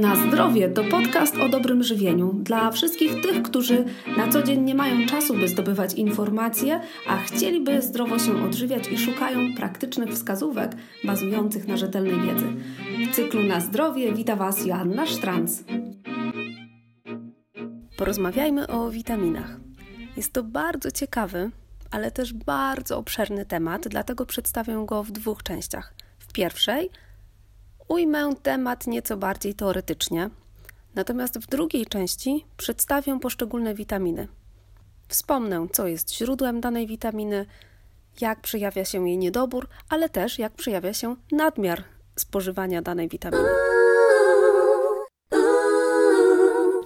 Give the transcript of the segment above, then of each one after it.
Na zdrowie to podcast o dobrym żywieniu dla wszystkich tych, którzy na co dzień nie mają czasu, by zdobywać informacje, a chcieliby zdrowo się odżywiać i szukają praktycznych wskazówek bazujących na rzetelnej wiedzy. W cyklu Na zdrowie wita Was Joanna Sztranc. Porozmawiajmy o witaminach. Jest to bardzo ciekawy, ale też bardzo obszerny temat, dlatego przedstawię go w dwóch częściach. W pierwszej ujmę temat nieco bardziej teoretycznie, natomiast w drugiej części przedstawię poszczególne witaminy. Wspomnę, co jest źródłem danej witaminy, jak przejawia się jej niedobór, ale też jak przejawia się nadmiar spożywania danej witaminy.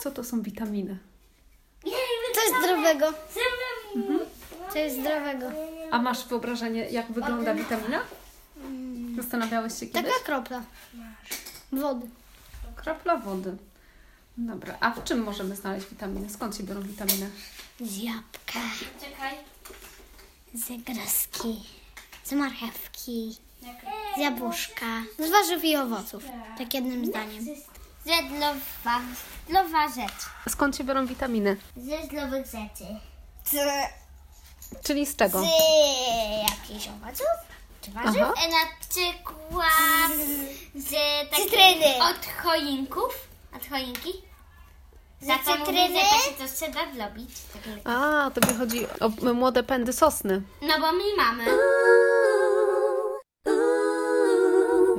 Co to są witaminy? Coś zdrowego. Coś zdrowego. A masz wyobrażenie, jak wygląda witamina? Zastanawiałeś się kiedyś? Taka kropla. Wody. Kropla wody. Dobra, a w czym możemy znaleźć witaminy? Skąd się biorą witaminy? Z jabłka. Czekaj. Z groski. Z marchewki. Z jabłuszka. Z warzyw i owoców. Tak jednym zdaniem. Ze zdrowa, zdrowa rzecz. Skąd się biorą witaminy? Ze zdrowych rzeczy. Czyli z czego? Z jakichś owoców? Czy warzyw? Aha. E, Na przykład z takich Cytryny. od choinków. Od choinki. Za to mówię, cytryny? że to się to trzeba zrobić. A, tobie chodzi o młode pędy sosny. No bo my mamy.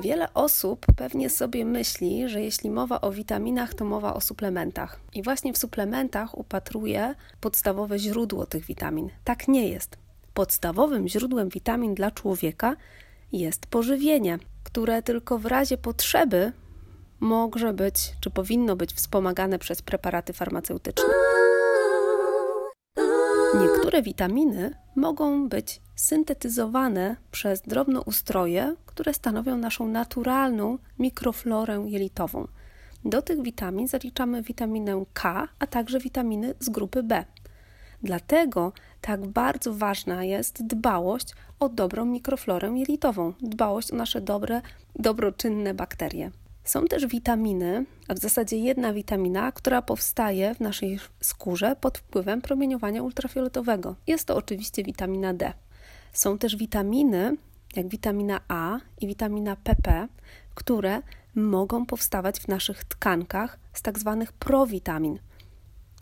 Wiele osób pewnie sobie myśli, że jeśli mowa o witaminach, to mowa o suplementach. I właśnie w suplementach upatruje podstawowe źródło tych witamin. Tak nie jest. Podstawowym źródłem witamin dla człowieka jest pożywienie, które tylko w razie potrzeby może być, czy powinno być wspomagane przez preparaty farmaceutyczne. Niektóre witaminy mogą być syntetyzowane przez drobnoustroje, które stanowią naszą naturalną mikroflorę jelitową. Do tych witamin zaliczamy witaminę K, a także witaminy z grupy B. Dlatego tak bardzo ważna jest dbałość o dobrą mikroflorę jelitową, dbałość o nasze dobre, dobroczynne bakterie. Są też witaminy, a w zasadzie jedna witamina, która powstaje w naszej skórze pod wpływem promieniowania ultrafioletowego. Jest to oczywiście witamina D. Są też witaminy, jak witamina A i witamina PP, które mogą powstawać w naszych tkankach z tak zwanych prowitamin,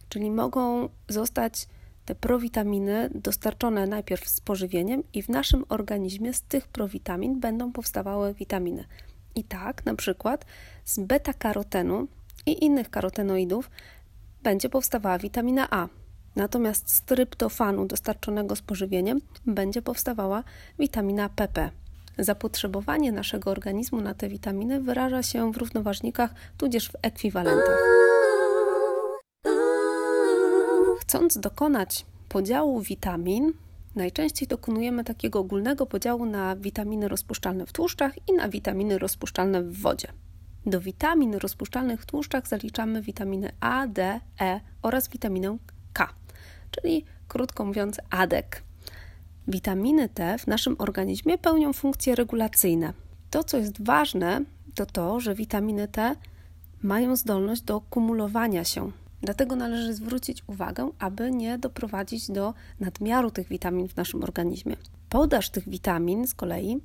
czyli mogą zostać te prowitaminy dostarczone najpierw z pożywieniem i w naszym organizmie z tych prowitamin będą powstawały witaminy. I tak, na przykład z beta-karotenu i innych karotenoidów będzie powstawała witamina A. Natomiast z tryptofanu dostarczonego z pożywieniem będzie powstawała witamina PP. Zapotrzebowanie naszego organizmu na te witaminy wyraża się w równoważnikach, tudzież w ekwiwalentach. Chcąc dokonać podziału witamin, najczęściej dokonujemy takiego ogólnego podziału na witaminy rozpuszczalne w tłuszczach i na witaminy rozpuszczalne w wodzie. Do witamin rozpuszczalnych w tłuszczach zaliczamy witaminy A, D, E oraz witaminę K, czyli krótko mówiąc ADEK. Witaminy te w naszym organizmie pełnią funkcje regulacyjne. To, co jest ważne, to to, że witaminy te mają zdolność do kumulowania się. Dlatego należy zwrócić uwagę, aby nie doprowadzić do nadmiaru tych witamin w naszym organizmie. Podaż tych witamin z kolei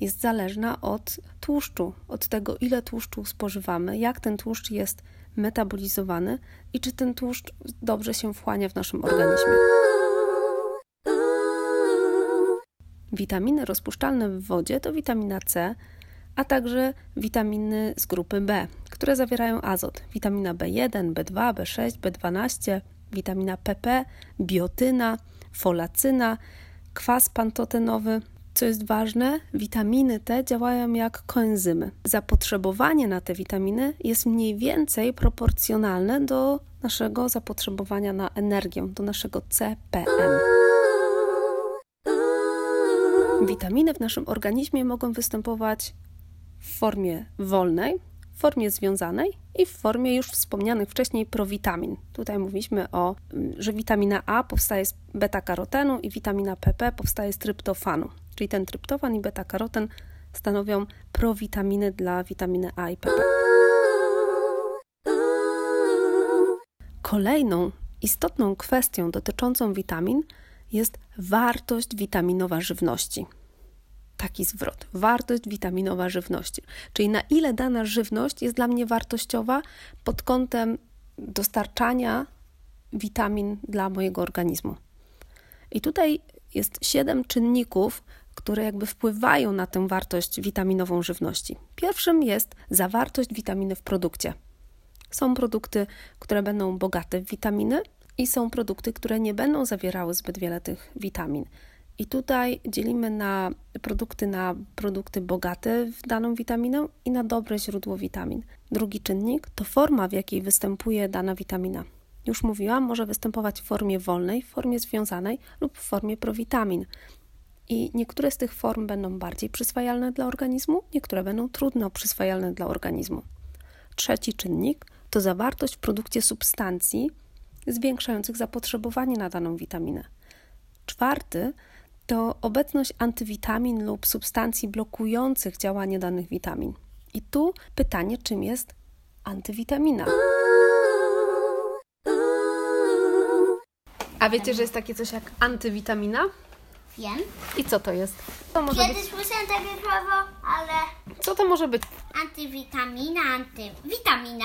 jest zależna od tłuszczu, od tego, ile tłuszczu spożywamy, jak ten tłuszcz jest metabolizowany i czy ten tłuszcz dobrze się wchłania w naszym organizmie. Witaminy rozpuszczalne w wodzie to witamina C, a także witaminy z grupy B, które zawierają azot, witamina B1, B2, B6, B12, witamina PP, biotyna, folacyna, kwas pantotenowy. Co jest ważne, witaminy te działają jak koenzymy. Zapotrzebowanie na te witaminy jest mniej więcej proporcjonalne do naszego zapotrzebowania na energię, do naszego CPM. Witaminy w naszym organizmie mogą występować w formie wolnej, w formie związanej i w formie już wspomnianych wcześniej prowitamin. Tutaj mówiliśmy o, że witamina A powstaje z beta-karotenu i witamina PP powstaje z tryptofanu. Czyli ten tryptofan i beta-karoten stanowią prowitaminy dla witaminy A i PP. Kolejną istotną kwestią dotyczącą witamin jest wartość witaminowa żywności. Taki zwrot, wartość witaminowa żywności, czyli na ile dana żywność jest dla mnie wartościowa pod kątem dostarczania witamin dla mojego organizmu. I tutaj jest siedem czynników, które jakby wpływają na tę wartość witaminową żywności. Pierwszym jest zawartość witaminy w produkcie. Są produkty, które będą bogate w witaminy, i są produkty, które nie będą zawierały zbyt wiele tych witamin. I tutaj dzielimy na produkty na produkty bogate w daną witaminę i na dobre źródło witamin. Drugi czynnik to forma, w jakiej występuje dana witamina. Już mówiłam, może występować w formie wolnej, w formie związanej lub w formie prowitamin. I niektóre z tych form będą bardziej przyswajalne dla organizmu, niektóre będą trudno przyswajalne dla organizmu. Trzeci czynnik to zawartość w produkcie substancji, zwiększających zapotrzebowanie na daną witaminę. Czwarty to obecność antywitamin lub substancji blokujących działanie danych witamin. I tu pytanie, czym jest antywitamina? A wiecie, że jest takie coś jak antywitamina? Wiem. I co to jest? To może Kiedyś być... słyszałem takie słowo, ale Co to może być? antywitamina, antywitamina.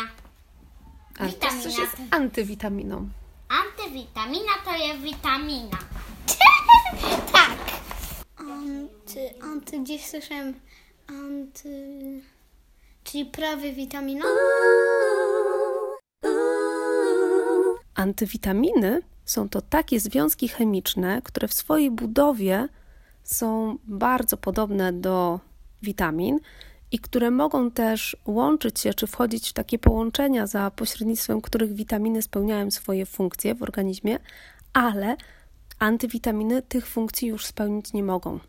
A to Witamina. coś jest antywitaminą. Antywitamina to jest witamina. Anty, anty, gdzieś słyszałem anty... Czyli prawy witamina? Antywitaminy są to takie związki chemiczne, które w swojej budowie są bardzo podobne do witamin i które mogą też łączyć się czy wchodzić w takie połączenia, za pośrednictwem których witaminy spełniają swoje funkcje w organizmie, ale antywitaminy tych funkcji już spełnić nie mogą.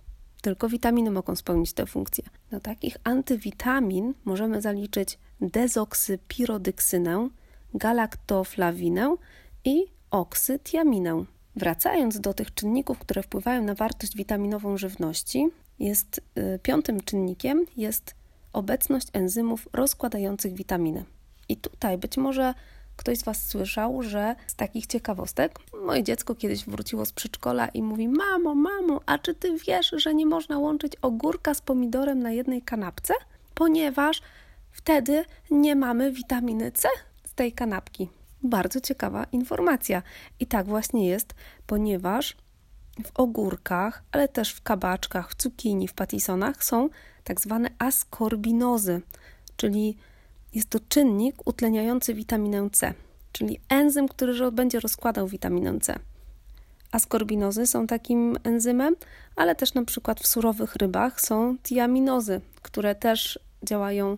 Tylko witaminy mogą spełnić te funkcje. Do takich antywitamin możemy zaliczyć dezoksypirodyksynę, galaktoflawinę i oksytiaminę. Wracając do tych czynników, które wpływają na wartość witaminową żywności, jest y, piątym czynnikiem jest obecność enzymów rozkładających witaminy. I tutaj być może ktoś z Was słyszał, że z takich ciekawostek moje dziecko kiedyś wróciło z przedszkola i mówi: Mamo, mamo, a czy ty wiesz, że nie można łączyć ogórka z pomidorem na jednej kanapce? Ponieważ wtedy nie mamy witaminy C z tej kanapki. Bardzo ciekawa informacja. I tak właśnie jest, ponieważ w ogórkach, ale też w kabaczkach, w cukinii, w patisonach są tak zwane askorbinozy, czyli jest to czynnik utleniający witaminę C, czyli enzym, który będzie rozkładał witaminę C. Askorbinozy są takim enzymem, ale też na przykład w surowych rybach są tiaminozy, które też działają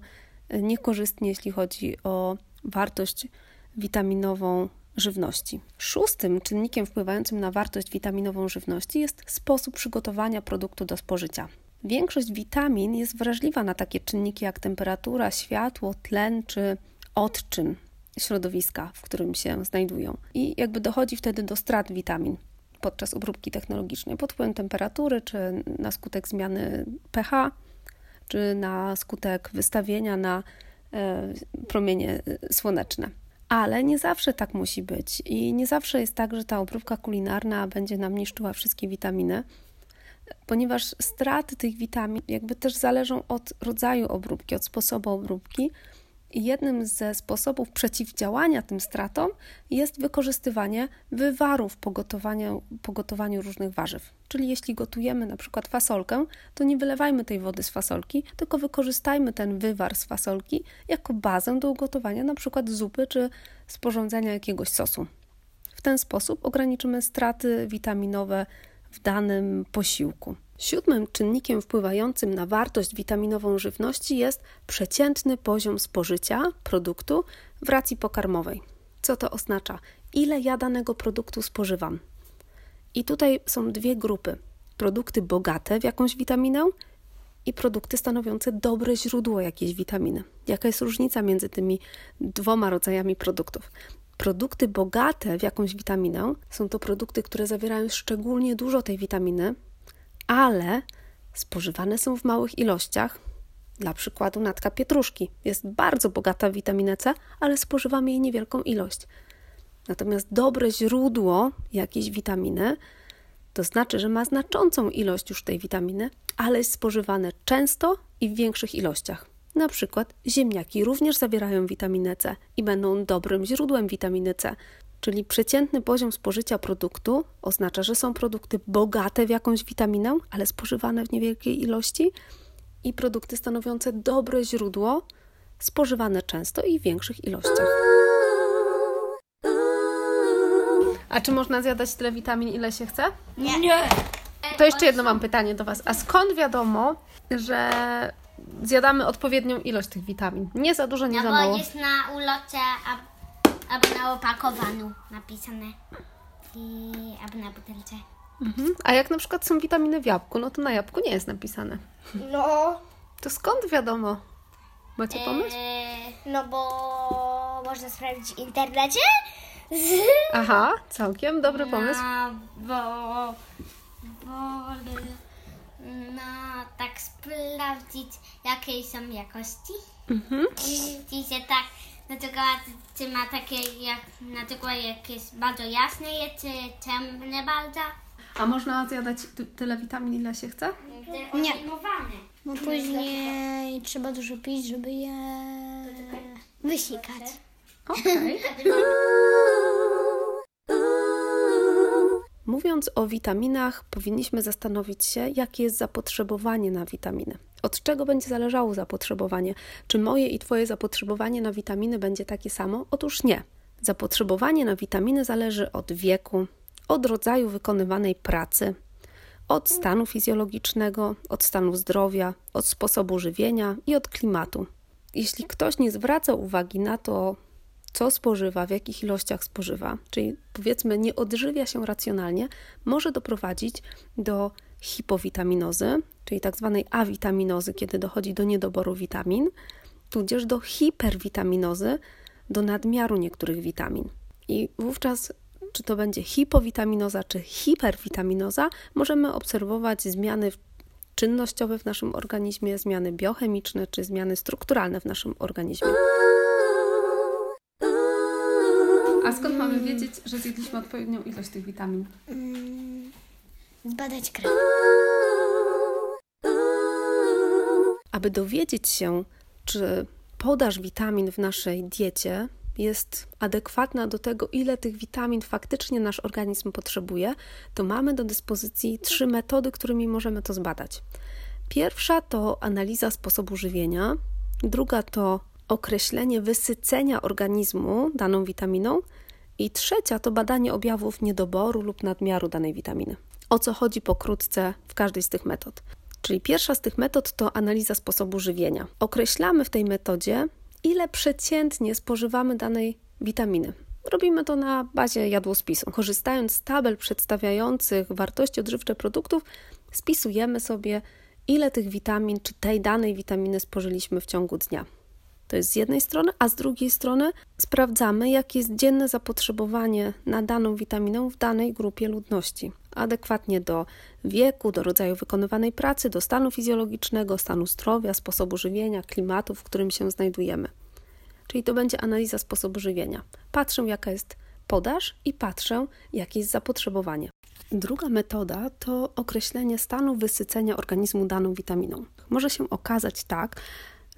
e, niekorzystnie, jeśli chodzi o wartość witaminową żywności. Szóstym czynnikiem wpływającym na wartość witaminową żywności jest sposób przygotowania produktu do spożycia. Większość witamin jest wrażliwa na takie czynniki jak temperatura, światło, tlen czy odczyn środowiska, w którym się znajdują. I jakby dochodzi wtedy do strat witamin podczas obróbki technologicznej pod wpływem temperatury, czy na skutek zmiany pH, czy na skutek wystawienia na e, promienie słoneczne. Ale nie zawsze tak musi być i nie zawsze jest tak, że ta obróbka kulinarna będzie nam niszczyła wszystkie witaminy, ponieważ straty tych witamin jakby też zależą od rodzaju obróbki, od sposobu obróbki. I jednym ze sposobów przeciwdziałania tym stratom jest wykorzystywanie wywarów po gotowaniu, różnych warzyw. Czyli jeśli gotujemy na przykład fasolkę, to nie wylewajmy tej wody z fasolki, tylko wykorzystajmy ten wywar z fasolki jako bazę do ugotowania na przykład zupy czy sporządzenia jakiegoś sosu. W ten sposób ograniczymy straty witaminowe w danym posiłku. Siódmym czynnikiem wpływającym na wartość witaminową żywności jest przeciętny poziom spożycia produktu w racji pokarmowej. Co to oznacza? Ile ja danego produktu spożywam? I tutaj są dwie grupy: produkty bogate w jakąś witaminę i produkty stanowiące dobre źródło jakiejś witaminy. Jaka jest różnica między tymi dwoma rodzajami produktów? Produkty bogate w jakąś witaminę są to produkty, które zawierają szczególnie dużo tej witaminy, ale spożywane są w małych ilościach. Dla przykładu natka pietruszki jest bardzo bogata w witaminę C, ale spożywamy jej niewielką ilość. Natomiast dobre źródło jakiejś witaminy to znaczy, że ma znaczącą ilość już tej witaminy, ale jest spożywane często i w większych ilościach. Na przykład ziemniaki również zawierają witaminę C i będą dobrym źródłem witaminy C. Czyli przeciętny poziom spożycia produktu oznacza, że są produkty bogate w jakąś witaminę, ale spożywane w niewielkiej ilości i produkty stanowiące dobre źródło, spożywane często i w większych ilościach. A czy można zjadać tyle witamin, ile się chce? Nie. Nie. To jeszcze jedno mam pytanie do Was. A skąd wiadomo, że zjadamy odpowiednią ilość tych witamin? Nie za dużo, nie No za bo mało. jest na ulocie a- albo na opakowaniu napisane. I albo na butelce. Mhm. A jak na przykład są witaminy w jabłku, no to na jabłku nie jest napisane. No, To skąd wiadomo? Macie pomysł? Eee, no bo można sprawdzić w internecie. Aha, całkiem dobry pomysł. No, bo, bo no, tak sprawdzić, jakiej są jakości. Mhm. I się tak, na przykład, czy ma takie, jak, na przykład jak jest bardzo jasne, je, czy ciemne bardzo. A można zjadać ty- tyle witamin, ile się chce? Nie. Bo później trzeba dużo pić, żeby je wysikać. Okej. Mówiąc o witaminach, powinniśmy zastanowić się, jakie jest zapotrzebowanie na witaminy. Od czego będzie zależało zapotrzebowanie? Czy moje i Twoje zapotrzebowanie na witaminy będzie takie samo? Otóż nie. Zapotrzebowanie na witaminy zależy od wieku, od rodzaju wykonywanej pracy, od stanu fizjologicznego, od stanu zdrowia, od sposobu żywienia i od klimatu. Jeśli ktoś nie zwraca uwagi na to, co spożywa, w jakich ilościach spożywa, czyli powiedzmy nie odżywia się racjonalnie, może doprowadzić do hipowitaminozy, czyli tak zwanej awitaminozy, kiedy dochodzi do niedoboru witamin, tudzież do hiperwitaminozy, do nadmiaru niektórych witamin. I wówczas, czy to będzie hipowitaminoza, czy hiperwitaminoza, możemy obserwować zmiany czynnościowe w naszym organizmie, zmiany biochemiczne, czy zmiany strukturalne w naszym organizmie. A skąd mamy wiedzieć, że zjedliśmy odpowiednią ilość tych witamin? Zbadać krew. Aby dowiedzieć się, czy podaż witamin w naszej diecie jest adekwatna do tego, ile tych witamin faktycznie nasz organizm potrzebuje, to mamy do dyspozycji trzy metody, którymi możemy to zbadać. Pierwsza to analiza sposobu żywienia, druga to określenie wysycenia organizmu daną witaminą i trzecia to badanie objawów niedoboru lub nadmiaru danej witaminy. O co chodzi pokrótce w każdej z tych metod? Czyli pierwsza z tych metod to analiza sposobu żywienia. Określamy w tej metodzie, ile przeciętnie spożywamy danej witaminy. Robimy to na bazie jadłospisu. Korzystając z tabel przedstawiających wartości odżywcze produktów, spisujemy sobie, ile tych witamin czy tej danej witaminy spożyliśmy w ciągu dnia. To jest z jednej strony, a z drugiej strony sprawdzamy, jakie jest dzienne zapotrzebowanie na daną witaminę w danej grupie ludności. Adekwatnie do wieku, do rodzaju wykonywanej pracy, do stanu fizjologicznego, stanu zdrowia, sposobu żywienia, klimatu, w którym się znajdujemy. Czyli to będzie analiza sposobu żywienia. Patrzę, jaka jest podaż i patrzę, jakie jest zapotrzebowanie. Druga metoda to określenie stanu wysycenia organizmu daną witaminą. Może się okazać tak,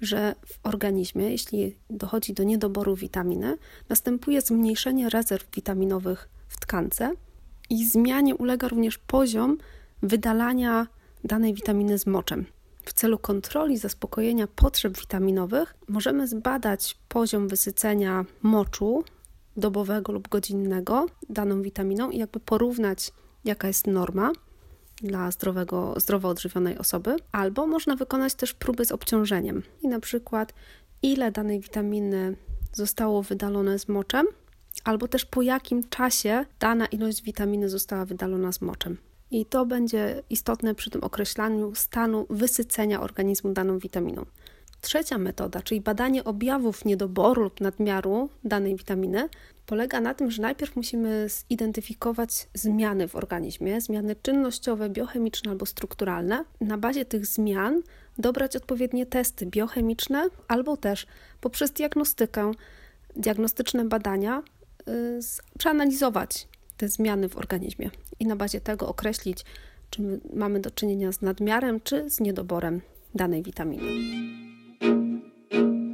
że w organizmie, jeśli dochodzi do niedoboru witaminy, następuje zmniejszenie rezerw witaminowych w tkance i zmianie ulega również poziom wydalania danej witaminy z moczem. W celu kontroli zaspokojenia potrzeb witaminowych możemy zbadać poziom wysycenia moczu dobowego lub godzinnego daną witaminą i jakby porównać, jaka jest norma dla zdrowego, zdrowo odżywionej osoby, albo można wykonać też próby z obciążeniem i na przykład ile danej witaminy zostało wydalone z moczem, albo też po jakim czasie dana ilość witaminy została wydalona z moczem. I to będzie istotne przy tym określaniu stanu wysycenia organizmu daną witaminą. Trzecia metoda, czyli badanie objawów niedoboru lub nadmiaru danej witaminy, polega na tym, że najpierw musimy zidentyfikować zmiany w organizmie, zmiany czynnościowe, biochemiczne albo strukturalne. Na bazie tych zmian dobrać odpowiednie testy biochemiczne albo też poprzez diagnostykę, diagnostyczne badania przeanalizować te zmiany w organizmie i na bazie tego określić, czy mamy do czynienia z nadmiarem, czy z niedoborem danej witaminy. thank you